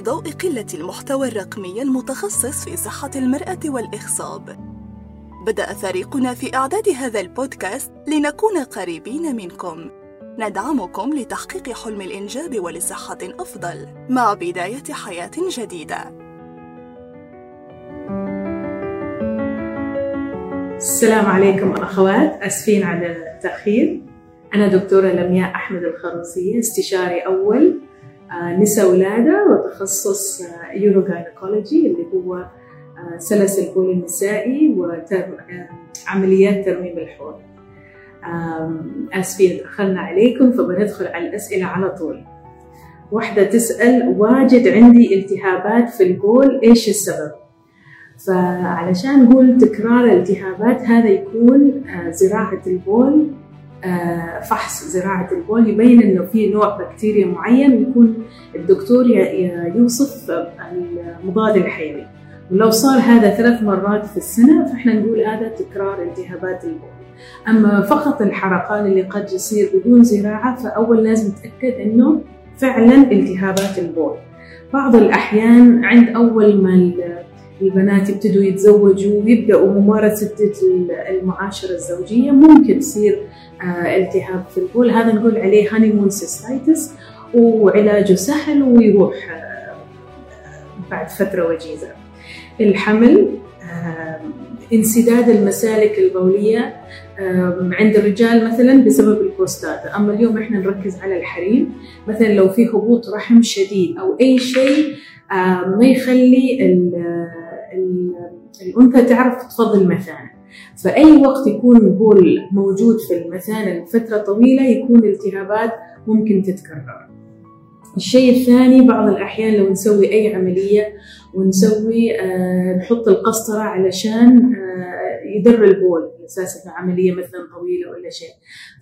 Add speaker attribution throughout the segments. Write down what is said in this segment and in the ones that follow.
Speaker 1: في ضوء قلة المحتوى الرقمي المتخصص في صحة المرأة والإخصاب بدأ فريقنا في إعداد هذا البودكاست لنكون قريبين منكم. ندعمكم لتحقيق حلم الإنجاب ولصحة أفضل مع بداية حياة جديدة.
Speaker 2: السلام عليكم أخوات أسفين على التأخير. أنا دكتورة لمياء أحمد الخروسية استشاري أول نساء ولادة وتخصص urogynecology اللي هو آه، سلس البول النسائي وعمليات ترميم الحوض آسفين تأخرنا عليكم فبندخل على الأسئلة على طول واحدة تسأل واجد عندي التهابات في البول إيش السبب؟ فعلشان نقول تكرار الالتهابات هذا يكون آه، زراعة البول آه، فحص زراعة البول يبين إنه في نوع بكتيريا معين يكون الدكتور يوصف المضاد الحيوي. ولو صار هذا ثلاث مرات في السنة فإحنا نقول هذا تكرار التهابات البول. أما فقط الحرقان اللي قد يصير بدون زراعة فأول لازم نتأكد إنه فعلا التهابات البول. بعض الأحيان عند أول ما البنات يبتدوا يتزوجوا ويبدأوا ممارسة المعاشرة الزوجية. ممكن تصير آه، التهاب في البول. هذا نقول عليه honeymoon cystitis وعلاجه سهل ويروح آه، بعد فترة وجيزة. الحمل انسداد المسالك البولية عند الرجال مثلا بسبب البروستاتا. أما اليوم إحنا نركز على الحريم. مثلا لو في هبوط رحم شديد أو أي شيء ما يخلي الأنثى تعرف تفضل مثانة فأي وقت يكون البول موجود في المثانة لفترة طويلة يكون الالتهابات ممكن تتكرر. الشيء الثاني بعض الأحيان لو نسوي أي عملية ونسوي آه نحط القسطرة علشان آه يدر البول أساس إنه عملية مثلا طويلة ولا شيء.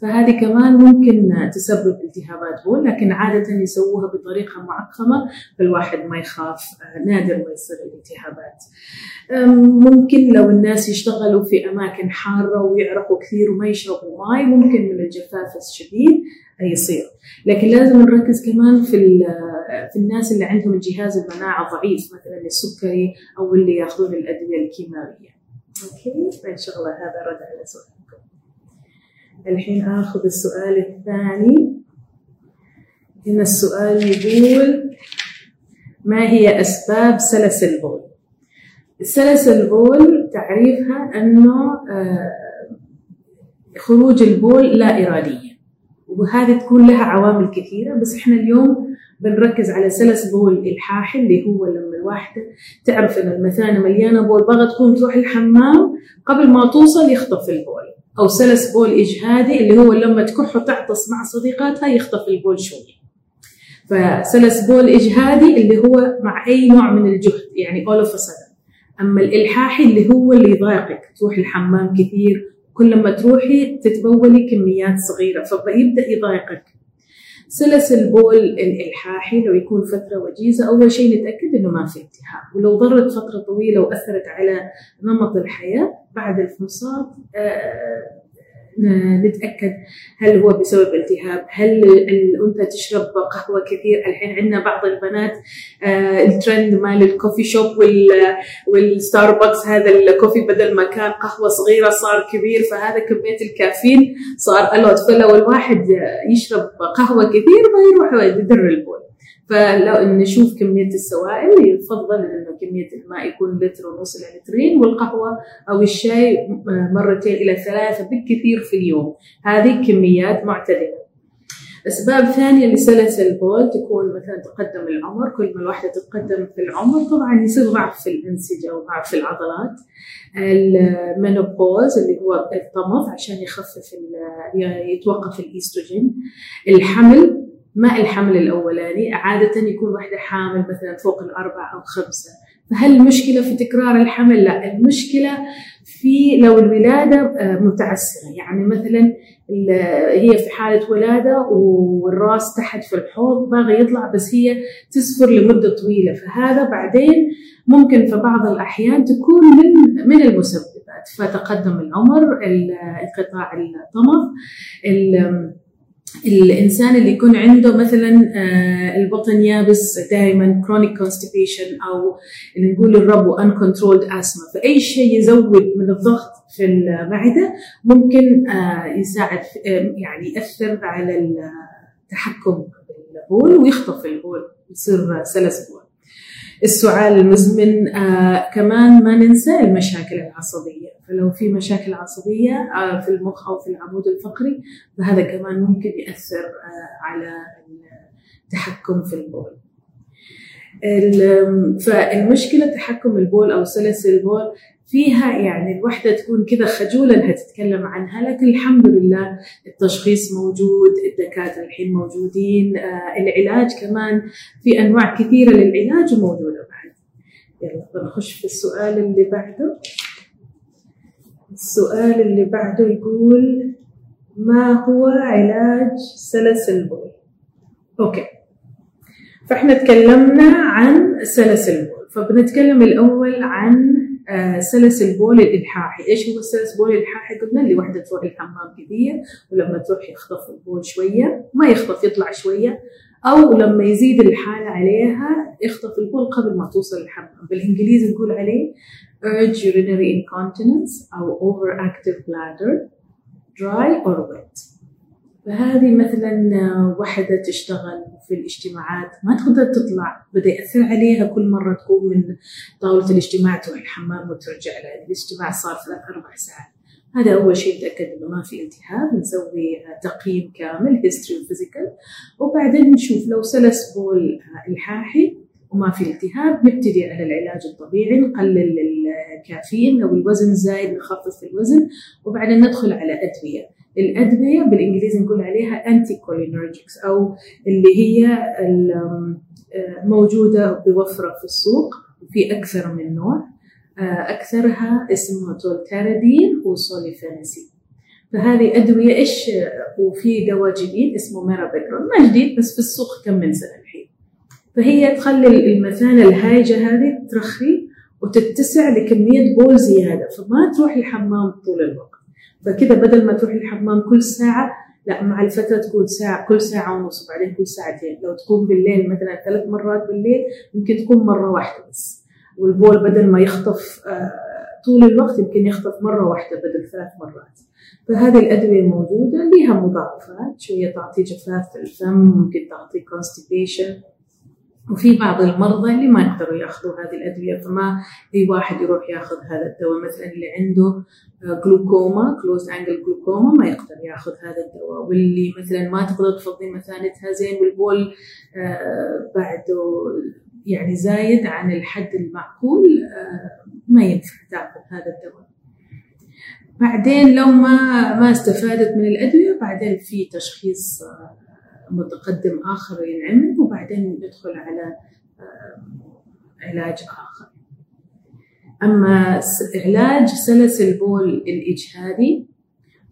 Speaker 2: فهذه كمان ممكن تسبب التهابات بول لكن عادة يسووها بطريقة معقمة فالواحد ما يخاف آه نادر ما يصير الالتهابات. ممكن لو الناس يشتغلوا في أماكن حارة ويعرقوا كثير وما يشربوا ماي ممكن من الجفاف الشديد يصير. لكن لازم نركز كمان في في الناس اللي عندهم الجهاز المناعة ضعيف مثلا السكري أو اللي يأخذون الأدوية الكيماوية. okay فان شاء الله هذا رد على سؤالكم. الحين آخذ السؤال الثاني. هنا السؤال يقول ما هي أسباب سلس البول؟ سلس البول تعريفها أنه آه، خروج البول لا اراديا وهذه تكون لها عوامل كثيرة بس إحنا اليوم بنركز على سلس بول إلحاحي اللي هو لما الواحده تعرف إن المثانة مليانة بول بغى تقوم تروح الحمام قبل ما توصل يخطف البول أو سلس بول إجهادي اللي هو لما تكح وتعطس مع صديقاتها يخطف البول شوي. فسلس بول إجهادي اللي هو مع أي نوع من الجهد يعني all of أما الإلحاحي اللي هو اللي يضايقك تروح الحمام كثير كل ما تروحي تتبولي كميات صغيرة فيبدأ يضايقك. سلس البول الإلحاحي لو يكون فترة وجيزة أول شيء نتأكد إنه ما في التهاب. ولو ضرت فترة طويلة وأثرت على نمط الحياة بعد الفحوصات آه، نتأكد هل هو بسبب التهاب هل الأنثى تشرب قهوة كثير؟ الحين عندنا بعض البنات آه، الترند مال ال coffee shop والستاربكس هذا ال coffee بدل ما كان قهوة صغيرة صار كبير فهذا كمية الكافيين صار a lot فلو الواحد يشرب قهوة كثير ما يروح يدر البول. فلو نشوف كمية السوائل يفضل إنه كمية الماء يكون لتر ونص إلى لترين والقهوة أو الشاي مرتين إلى ثلاثة بالكثير في اليوم. هذه كميات معتدلة. أسباب ثانية لسلس البول تكون مثلا تقدم العمر كل ما الواحدة تتقدم في العمر طبعا يصير ضعف في الأنسجة وضعف في العضلات. ال menopause اللي هو الطمث عشان يخفف يتوقف الإيستروجين الحمل ما الحمل الأولاني؟ عادة يكون واحدة حامل مثلا فوق الأربعة أو خمسة. فهل المشكلة في تكرار الحمل؟ لا المشكلة في لو الولادة آه، متعسرة. يعني مثلا هي في حالة ولادة والراس تحت في الحوض باغي يطلع بس هي تسفر لمدة طويلة. فهذا بعدين ممكن في بعض الأحيان تكون من من المسببات. فتقدم العمر انقطاع الطمث الإنسان اللي يكون عنده مثلا البطن يابس دائما chronic constipation أو نقول الربو uncontrolled asthma فأي شيء يزود من الضغط في المعدة ممكن آه، يساعد آه، يعني يأثر على التحكم بالبول ويخطف البول يصير سلس بول السعال المزمن آه كمان ما ننسى المشاكل العصبية. فلو في مشاكل عصبية آه في المخ أو في العمود الفقري فهذا كمان ممكن يأثر آه على التحكم في البول. فالمشكلة تحكم البول أو سلس البول فيها يعني الوحدة تكون كذا خجولة انها تتكلم عنها لكن الحمد لله التشخيص موجود الدكاترة الحين موجودين آه العلاج كمان في أنواع كثيرة للعلاج وموجودة بعد. يلا بنخش في السؤال اللي بعده. السؤال اللي بعده يقول ما هو علاج سلس البول okay. فإحنا تكلمنا عن سلس البول فبنتكلم الأول عن سلس البول الالحاحي، إيش هو السلس البول الالحاحي؟ قلنا اللي وحدة تروح الحمام كثير ولما تروح يخطف البول شوية، ما يخطف يطلع شوية أو لما يزيد الحالة عليها يخطف البول قبل ما توصل الحمام، بالإنجليزي نقول عليه urge urinary incontinence أو overactive bladder dry or wet. فهذه مثلا وحدة تشتغل في الاجتماعات ما تقدر تطلع بدأ يأثر عليها كل مرة تقوم من طاولة الاجتماع تروح الحمام وترجع لها. الاجتماع صار ثلاث أربع ساعات. هذا أول شيء نتأكد إنه ما في التهاب نسوي تقييم كامل history و physical وبعدين نشوف لو سلس بول إلحاحي وما في التهاب نبتدي على العلاج الطبيعي نقلل الكافيين لو الوزن زايد نخفف الوزن وبعدين ندخل على أدوية. الأدوية بالإنجليزي نقول عليها anticholinergics أو اللي هي آه، موجودة بوفرة في السوق وفي أكثر من نوع. آه، أكثرها اسمها tolterodine و solifenacin فهذه أدوية إيش؟ وفي دواء جديد اسمه ميرابيكرون ما جديد بس في السوق كم من سنة الحين. فهي تخلي المثانة الهايجه هذه ترخي وتتسع لكمية بول زيادة فما تروح الحمام طول الوقت. فكذا بدل ما تروح الحمام كل ساعة لا مع الفترة تكون ساعة كل ساعة ونص وبعدين كل ساعتين. لو تقوم بالليل مثلا ثلاث مرات بالليل يمكن تكون مرة واحدة بس. والبول بدل ما يخطف آه، طول الوقت يمكن يخطف مرة واحدة بدل ثلاث مرات. فهذه الأدوية موجودة لها مضاعفات شوية تعطي جفاف في الفم ممكن تعطي constipation. وفي بعض المرضى اللي ما يقدروا يأخذوا هذه الأدوية فما اي واحد يروح يأخذ هذا الدواء مثلا اللي عنده glaucoma closed angle glaucoma ما يقدر يأخذ هذا الدواء. واللي مثلا ما تقدر تفضي مثانتها زين والبول آه، بعده يعني زايد عن الحد المعقول آه، ما ينفع تأخذ هذا الدواء. بعدين لو ما ما استفادت من الأدوية بعدين في تشخيص آه، متقدم آخر ينعمل وبعدين ندخل على علاج آخر. أما علاج سلس البول الإجهادي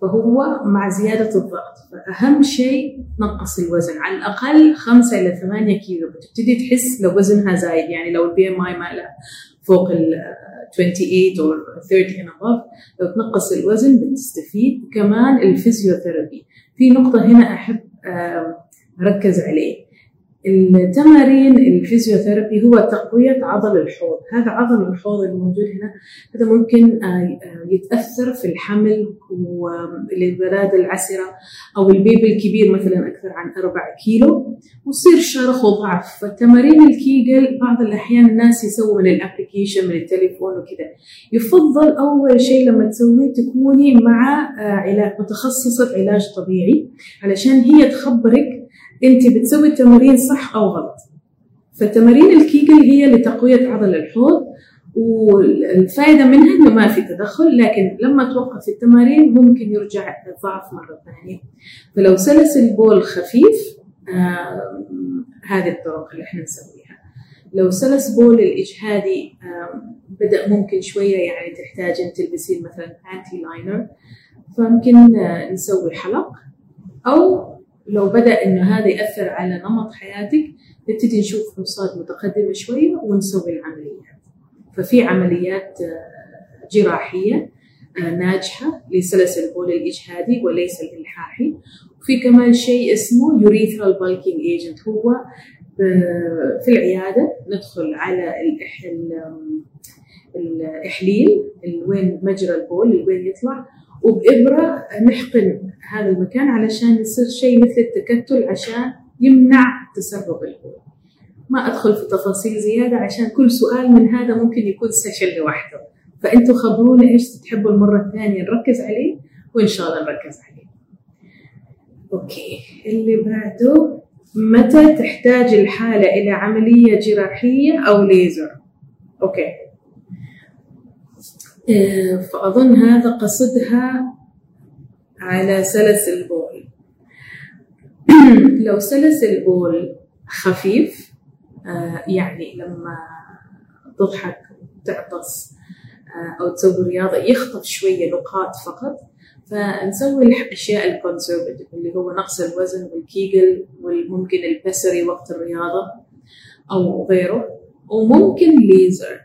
Speaker 2: فهو مع زيادة الضغط فأهم شيء نقص الوزن. على الأقل 5 إلى 8 كيلو. بتبتدي تحس لو وزنها زايد يعني لو ال BMI مالها فوق ال 28 أو 30 and above لو تنقص الوزن بتستفيد كمان ال physiotherapy. في نقطة هنا أحب ركز عليه. التمارين ال physiotherapy هو تقوية عضل الحوض. هذا عضل الحوض الموجود هنا هذا ممكن آه، آه، يتأثر في الحمل والولادة العسرة أو ال baby الكبير مثلا أكثر عن أربع كيلو ويصير شرخ وضعف. فتمارين الكيجل بعض الأحيان الناس يسووا من ال application من التليفون وكذا. يفضل أول شيء لما تسويه تكوني مع آه، علاج متخصصة علاج طبيعي علشان هي تخبرك انت بتسوي التمارين صح أو غلط. فتمارين الكيجل هي لتقوية عضل الحوض والفائدة منها إنه ما في تدخل لكن لما توقف التمارين ممكن يرجع الضعف مرة ثانية. فلو سلس البول خفيف آه هذه الطرق اللي إحنا نسويها. لو سلس بول الاجهادي آه بدأ ممكن شوية يعني تحتاج أن تلبسين مثلا panty liner فممكن آه نسوي حلقة أو لو بدأ إنه هذا يأثر على نمط حياتك نبتدي نشوف فحوصات متقدمة شوية ونسوي العمليات. ففي عمليات آه، جراحية آه، ناجحة لسلس البول الإجهادي وليس الإلحاحي. في كمان شيء اسمه urethral bulking agent هو في العيادة ندخل على الإحليل وين مجرى البول وين يطلع. وبإبرة نحقن هذا المكان علشان يصير شيء مثل التكتل عشان يمنع تسرب البول ما أدخل في تفاصيل زيادة عشان كل سؤال من هذا ممكن يكون session لوحده. فأنتوا خبرونا إيش تحبوا المرة الثانية نركز عليه وإن شاء الله نركز عليه. okay اللي بعده متى تحتاج الحالة إلى عملية جراحية أو ليزر؟ okay. فأظن هذا قصدها على سلس البول. لو سلس البول خفيف آه، يعني لما تضحك تعطس آه، أو تسوي رياضة يخطف شوية نقاط فقط فنسوي الأشياء ال conservative اللي هو نقص الوزن والكيجل والممكن ال pessary وقت الرياضة أو غيره وممكن ليزر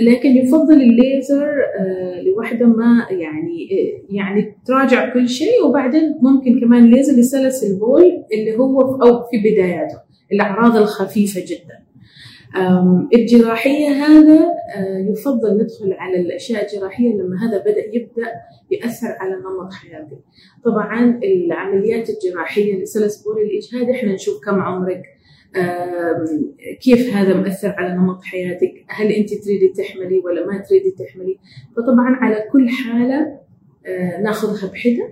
Speaker 2: لكن يفضل الليزر آه، لوحده ما يعني يعني تراجع كل شيء. وبعدين ممكن كمان ليزر لسلس البول اللي هو أو في بداياته الأعراض الخفيفة جدا. الجراحية هذا آه، يفضل ندخل على الأشياء الجراحية لما هذا بدأ يبدأ يأثر على نمط حياتك طبعا العمليات الجراحية لسلس بول الإجهاد إحنا نشوف كم عمرك كيف هذا مؤثر على نمط حياتك؟ هل أنت تريدي تحملي ولا ما تريدي تحملي؟ فطبعا على كل حالة آه، ناخذها بحده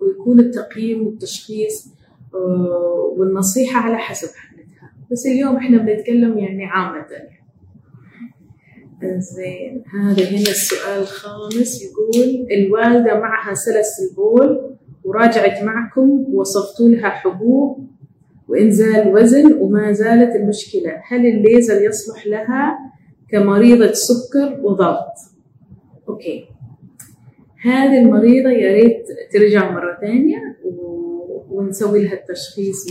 Speaker 2: ويكون التقييم والتشخيص آه، والنصيحة على حسب حالتها. بس اليوم إحنا بنتكلم يعني عامة زين هذا هنا السؤال الخامس يقول الوالدة معها سلس البول وراجعت معكم وصفتوا لها حبوب وإنزال وزن وما زالت المشكلة. هل الليزر يصلح لها كمريضة سكر وضغط؟ okay. هذه المريضة يا ريت ترجع مرة ثانية ونسوي لها التشخيص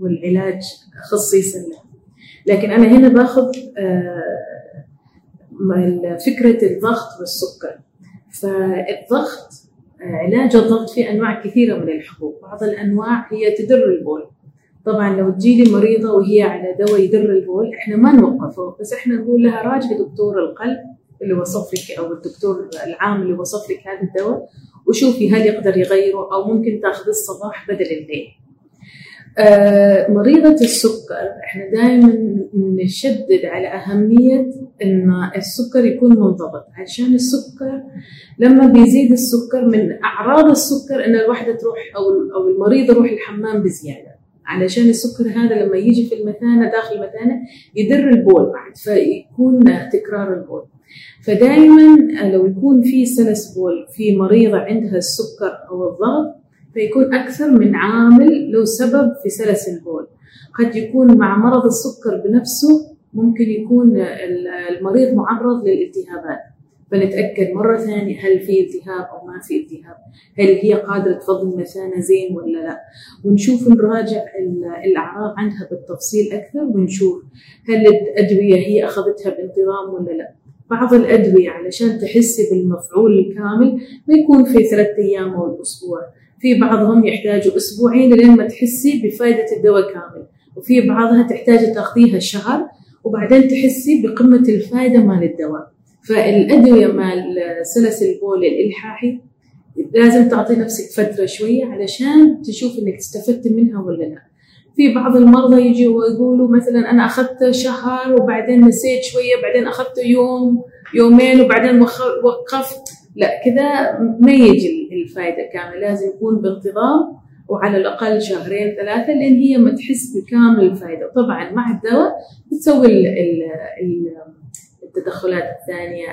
Speaker 2: والعلاج خصيصا لها. لكن أنا هنا باخذ آه، فكرة الضغط والسكر. فالضغط آه، علاج الضغط في أنواع كثيرة من الحبوب. بعض الأنواع هي تدر البول. طبعا لو تجيلي مريضة وهي على دواء يدر البول إحنا ما نوقفه بس إحنا نقول لها راجعي دكتور القلب اللي وصف لك أو الدكتور العام اللي وصف لك هذا الدواء وشوفي هل يقدر يغيره أو ممكن تاخذ الصباح بدل الليل. آه مريضة السكر إحنا دائما نشدد على أهمية إن السكر يكون منضبط عشان السكر لما بيزيد السكر من أعراض السكر إن الواحدة تروح أو أو المريض يروح الحمام بزيادة علشان السكر هذا لما يجي في المثانة داخل المثانة يدر البول بعد فيكون تكرار البول. فدائما لو يكون في سلس بول في مريضة عندها السكر أو الضغط فيكون أكثر من عامل له سبب في سلس البول. قد يكون مع مرض السكر بنفسه ممكن يكون المريض معرض للالتهابات. فنتأكد مرة ثانية هل في التهاب أو ما في التهاب. هل هي قادرة تفضل مثانة زين ولا لا. ونشوف نراجع الأعراض عندها بالتفصيل أكثر ونشوف هل الأدوية هي أخذتها بانتظام ولا لا. بعض الأدوية علشان تحسي بالمفعول الكامل ما يكون في ثلاثة أيام أو الأسبوع. في بعضهم يحتاجوا أسبوعين لين ما تحسي بفائدة الدواء كامل. وفي بعضها تحتاج تاخذيها شهر وبعدين تحسي بقمة الفائدة مال الدواء. فالأدوية مال سلس البول الإلحاحي لازم تعطي نفسك فترة شوية علشان تشوف إنك استفدت منها ولا لا. في بعض المرضى يجوا ويقولوا مثلا أنا أخذت شهر وبعدين نسيت شوية بعدين أخذت يوم يومين وبعدين وقفت. لا كذا ما يجي الفائده كاملة. لازم يكون بانتظام وعلى الأقل شهرين ثلاثة لأن هي ما تحس بكامل الفائده طبعا مع الدواء بتسوي ال ال التدخلات الثانية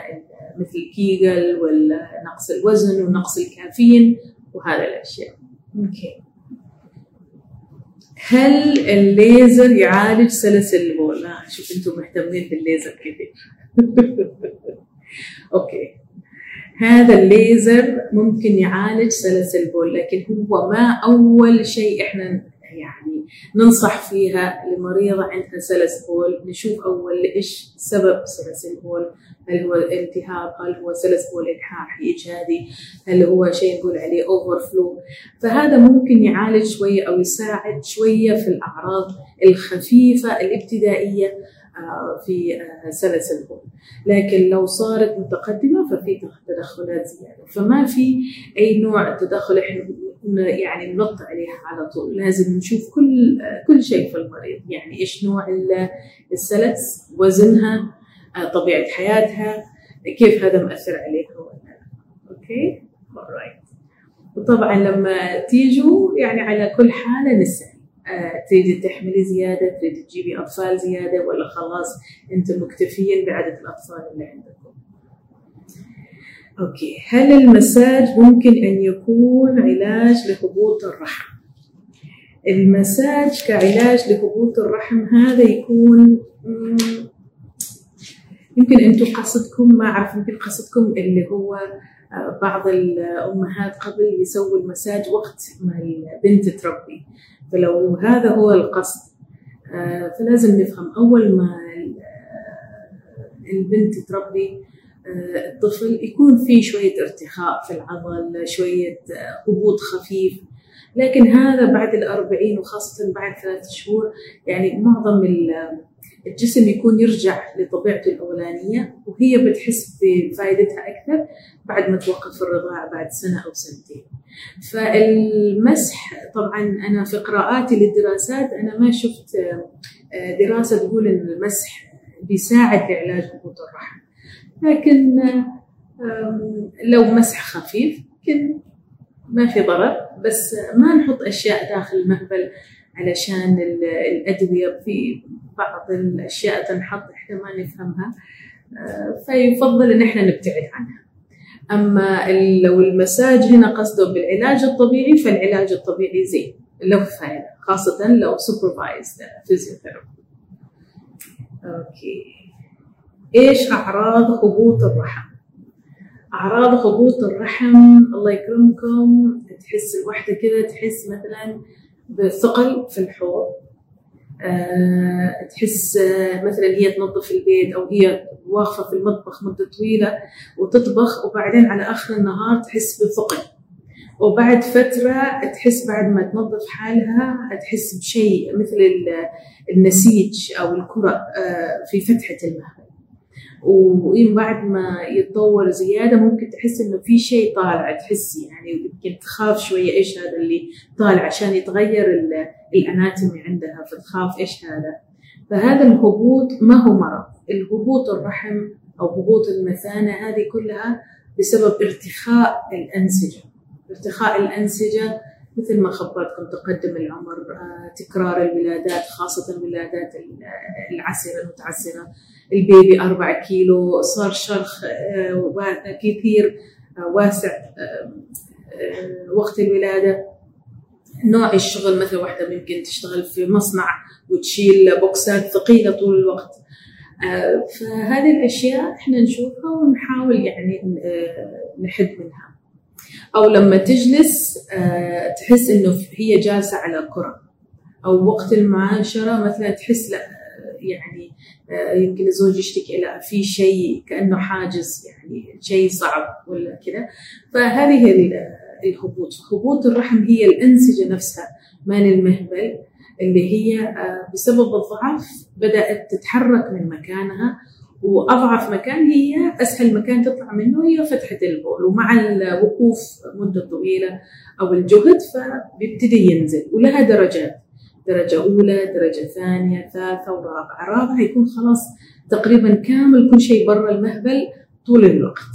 Speaker 2: مثل الكيجل ونقص الوزن ونقص الكافيين وهذه الأشياء. okay. هل الليزر يعالج سلس البول؟ آه شوف أنتم مهتمين بالليزر كثير. okay. هذا الليزر ممكن يعالج سلس البول لكن هو ما أول شيء إحنا يعني ننصح فيها لمريضة عندها سلس بول نشوف أول إيش سبب سلس البول هل هو التهاب؟ هل هو سلس بول إلحاحي إجهادي هل هو شيء نقول عليه أوفر فلو فهذا ممكن يعالج شوية أو يساعد شوية في الأعراض الخفيفة الابتدائية آه، في آه، سلس البول لكن لو صارت متقدمة ففي تدخلات زيادة. فما في أي نوع تدخل إحنا يعني ننط عليها على طول. لازم نشوف كل كل شيء في المريض. يعني إيش نوع السلس وزنها آه، طبيعة حياتها كيف هذا مأثر عليها ولا لا okay alright وطبعا لما تيجوا يعني على كل حالة نسأل. آه، تريدي تحملي زيادة تريدي تجيبي أطفال زيادة ولا خلاص أنتم مكتفيين بعدد الأطفال اللي عندكم. okay هل المساج ممكن أن يكون علاج لهبوط الرحم؟ المساج كعلاج لهبوط الرحم هذا يكون يمكن أنتم قصدكم ما أعرف يمكن قصدكم اللي هو آه، بعض الأمهات قبل يسووا المساج وقت ما البنت تربي فلو هذا هو القصد آه، فلازم نفهم أول ما البنت تربي آه، الطفل يكون في شوية ارتخاء في العضل شوية آه، هبوط خفيف. لكن هذا بعد الأربعين وخاصة بعد ثلاث شهور يعني معظم الجسم يكون يرجع لطبيعته الأولانية وهي بتحس بفائدتها أكثر بعد ما توقف الرضاعة بعد سنة أو سنتين. فالمسح طبعا أنا في قراءاتي للدراسات أنا ما شفت آه، دراسة تقول أن المسح بيساعد في علاج هبوط الرحم. لكن لو مساج خفيف يمكن ما في ضرر بس ما نحط أشياء داخل المهبل علشان الأدوية. في بعض الأشياء تنحط إحنا ما نفهمها أه، فيفضل إن إحنا نبتعد عنها. أما لو المساج هنا قصده بالعلاج الطبيعي فالعلاج الطبيعي زين له فائدة خاصة لو supervised physiotherapy okay. إيش أعراض هبوط الرحم؟ أعراض هبوط الرحم الله يكرمكم تحس الوحده كذا تحس مثلا بثقل في الحوض أه تحس مثلا هي تنظف البيت أو هي واقفة في المطبخ مدة طويلة وتطبخ وبعدين على آخر النهار تحس بثقل وبعد فترة تحس بعد ما تنظف حالها تحس بشيء مثل النسيج أو الكرة آه، في فتحة المهبل وإن بعد ما يتطور زيادة ممكن تحس إنه في شيء طالع تحس يعني يمكن تخاف شوية إيش هذا اللي طالع عشان يتغير الأناتومي عندها فتخاف إيش هذا. فهذا الهبوط ما هو مرض. الهبوط الرحم أو هبوط المثانة هذه كلها بسبب ارتخاء الأنسجة. ارتخاء الأنسجة مثل ما خبرتكم تقدم العمر آه، تكرار الولادات خاصة الولادات العسرة المتعسرة. البيبي أربعة كيلو صار شرخ آه، كثير آه، واسع وقت الولادة. نوع الشغل مثل واحدة ممكن تشتغل في مصنع وتشيل بوكسات ثقيلة طول الوقت. فهذه الأشياء إحنا نشوفها ونحاول يعني نحد منها. أو لما تجلس آه، تحس إنه هي جالسة على كرة. أو وقت المعاشرة مثلا تحس لا يعني آه، يمكن الزوج يشتكي لا في شيء كأنه حاجز يعني شيء صعب ولا كذا. فهذه الهبوط. هبوط الرحم هي الأنسجة نفسها مال المهبل اللي هي آه، بسبب الضعف بدأت تتحرك من مكانها وأضعف مكان هي أسهل مكان تطلع منه هي فتحة البول. ومع الوقوف مدة طويلة أو الجهد فبيبتدي ينزل. ولها درجات. درجة أولى درجة ثانية ثالثة ورابعة. رابعه يكون خلاص تقريبا كامل كل شيء برا المهبل طول الوقت.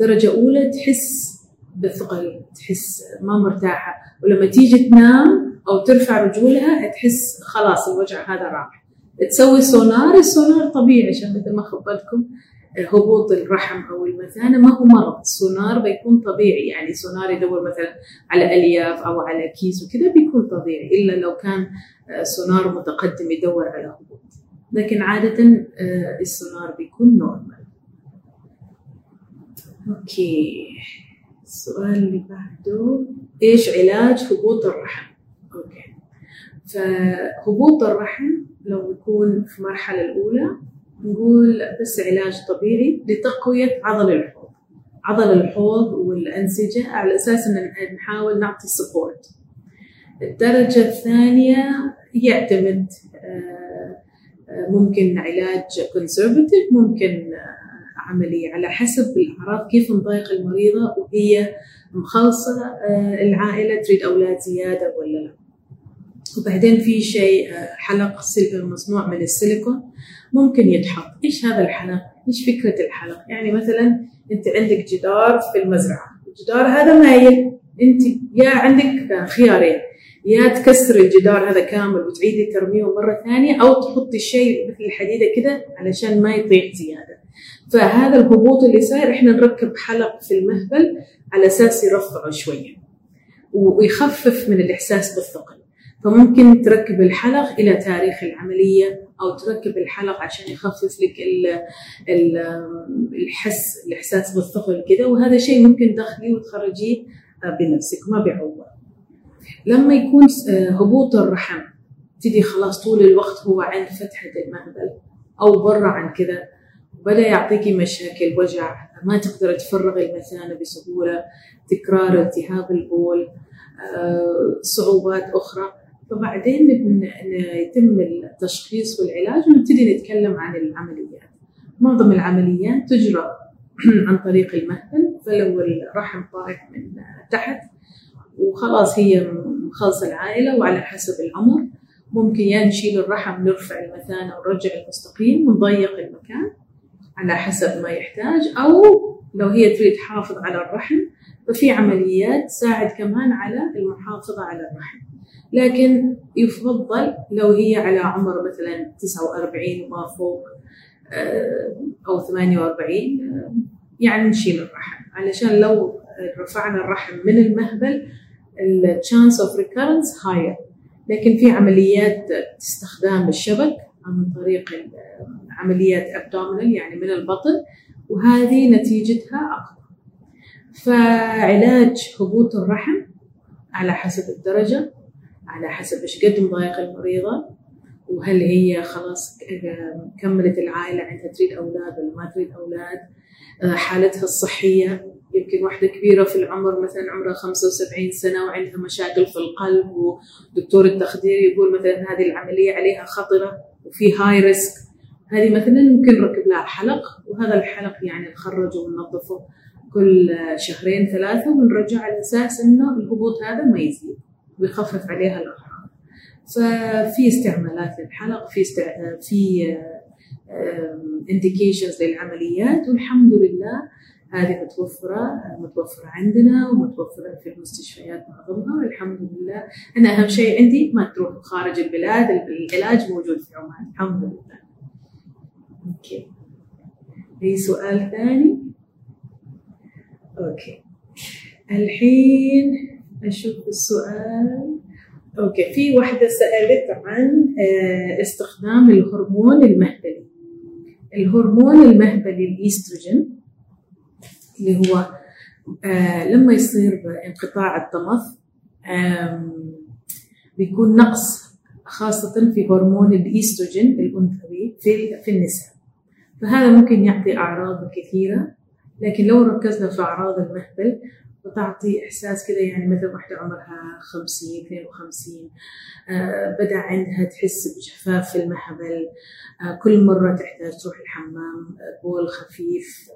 Speaker 2: درجة أولى تحس بثقل تحس ما مرتاحة. ولما تيجي تنام أو ترفع رجولها تحس خلاص الوجع هذا راح. تسوي سونار السونار طبيعي عشان مثل ما خبرتكم. هبوط الرحم أو المثانة ما هو مرض. السونار بيكون طبيعي. يعني سونار يدور مثلا على ألياف أو على كيس وكذا بيكون طبيعي إلا لو كان آه، سونار متقدم يدور على هبوط. لكن عادة آه، السونار بيكون normal okay. السؤال اللي بعده إيش علاج هبوط الرحم؟ okay. فهبوط الرحم لو يكون في المرحلة الأولى نقول بس علاج طبيعي لتقوية عضل الحوض. عضل الحوض والأنسجة على أساس أن نحاول نعطي support الدرجة الثانية يعتمد آه، آه، ممكن علاج conservative ممكن آه، عملي على حسب الأعراض كيف تضايق المريضة وهي مخلصة العائلة تريد أولاد زيادة ولا لا. وبعدين في شيء حلق مصنوع من السيليكون ممكن يتحط. إيش هذا الحلق؟ إيش فكرة الحلق؟ يعني مثلا أنت عندك جدار في المزرعة. الجدار هذا مايل. أنت يا عندك خيارين. يا تكسر الجدار هذا كامل وتعيدي ترميه مرة ثانية أو تحطي شيء مثل الحديدة كده علشان ما يطيح زيادة. فهذا الهبوط اللي صاير إحنا نركب حلق في المهبل على أساس يرفعه شوية ويخفف من الإحساس بالثقل. فممكن تركب الحلق إلى تاريخ العملية أو تركب الحلق عشان يخفف لك الحس الإحساس بالثقل كده وهذا شيء ممكن تدخليه وتخرجيه بنفسك ما بيعوض لما يكون آه، هبوط الرحم تدي خلاص طول الوقت هو عند فتحة المهبل أو برا عن كذا بدأ يعطيكي مشاكل وجع ما تقدر تفرغ المثانة بسهولة تكرار التهاب البول آه، صعوبات أخرى. فبعدين يتم التشخيص والعلاج ونبتدي نتكلم عن العمليات. معظم العمليات تجرى عن طريق المهبل فلو الرحم طايح من تحت وخلاص هي مخلصة العائلة وعلى حسب العمر ممكن يا نشيل الرحم نرفع المثانة ونرجع المستقيم ونضيق المكان على حسب ما يحتاج أو لو هي تريد تحافظ على الرحم ففي عمليات تساعد كمان على المحافظة على الرحم. لكن يفضل لو هي على عمر مثلا 49 وما فوق آه، أو 48 يعني نشيل الرحم. علشان لو رفعنا الرحم من المهبل ال chance of recurrence higher لكن في عمليات استخدام الشبك عن طريق عمليات abdominal يعني من البطن وهذه نتيجتها أقوى. فعلاج هبوط الرحم على حسب الدرجة على حسب إيش قد مضايق المريضة وهل هي خلاص كملت العائلة عندها تريد أولاد ولا ما تريد أولاد حالتها الصحية. يمكن واحدة كبيرة في العمر مثلا عمرها 75 سنة وعندها مشاكل في القلب ودكتور التخدير يقول مثلا هذه العملية عليها خطرة وفي هاي ريسك هذه مثلا ممكن نركب لها حلق وهذا الحلق يعني نخرجه وننظفه كل شهرين ثلاثة ونرجع على أساس إنه الهبوط هذا ما يزيد. ويخفف عليها الأعراض. ففي استعمالات للحلق في استع... في indications للعمليات والحمد لله هذه متوفرة متوفرة عندنا ومتوفرة في المستشفيات معظمها والحمد لله أنا أهم شيء عندي ما تروح خارج البلاد العلاج موجود في عمان الحمد لله. okay. أي سؤال ثاني؟ okay. الحين أشوف السؤال. okay في واحدة سألت عن آه، استخدام الهرمون المهبلي. الهرمون المهبلي الإيستروجين اللي هو آه لما يصير انقطاع الطمث بيكون نقص خاصة في هرمون الإيستروجين الأنثوي في في النساء. فهذا ممكن يعطي أعراض كثيرة لكن لو ركزنا في أعراض المهبل وتعطي إحساس كذا يعني مثل واحدة عمرها 50 52 آه بدأ عندها تحس بجفاف في آه كل مرة تحتاج تروح الحمام بول خفيف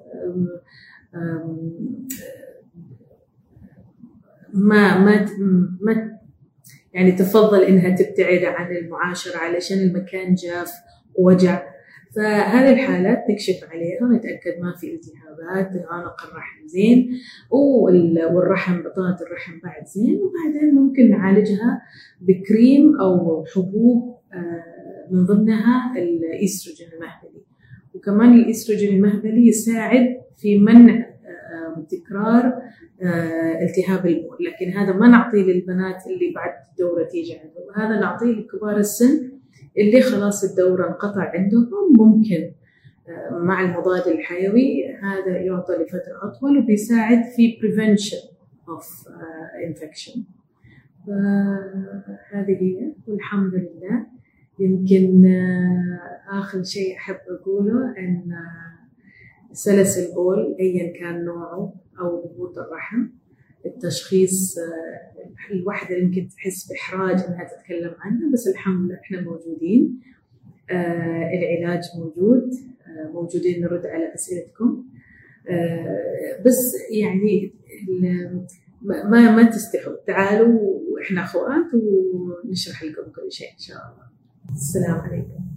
Speaker 2: آه ما ما ما يعني تفضل إنها تبتعد عن المعاشرة علشان المكان جاف ووجع. فهذه الحالات نكشف عليها ونتأكد ما في التهابات عنق الرحم زين والرحم بطانة الرحم بعد زين وبعدين ممكن نعالجها بكريم أو حبوب آه، من ضمنها الايستروجين المهبلي. وكمان الايستروجين المهبلي يساعد في منع تكرار آه، التهاب البول. لكن هذا ما نعطيه للبنات اللي بعد الدورة تيجي عندهم. هذا نعطيه لكبار السن اللي خلاص الدورة انقطع عندهم ممكن آه، مع المضاد الحيوي هذا يعطى لفترة أطول وبيساعد في prevention of uh, infection. فهذه هي والحمد لله. يمكن آه، آخر شيء أحب أقوله أن آه، سلس البول أيا كان نوعه أو هبوط الرحم. التشخيص آه، الواحدة يمكن تحس بإحراج إنها تتكلم عنه بس الحمد لله إحنا موجودين. العلاج موجود. موجودين نرد على أسئلتكم. بس يعني ما ما تستحوا. تعالوا وإحنا أخوات ونشرح لكم كل شيء إن شاء الله. السلام عليكم.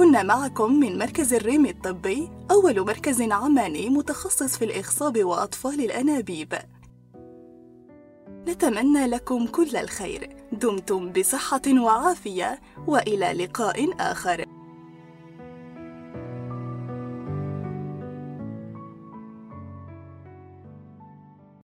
Speaker 1: كنا معكم من مركز الريم الطبي أول مركز عماني متخصص في الإخصاب وأطفال الأنابيب. نتمنى لكم كل الخير. دمتم بصحة وعافية وإلى لقاء آخر.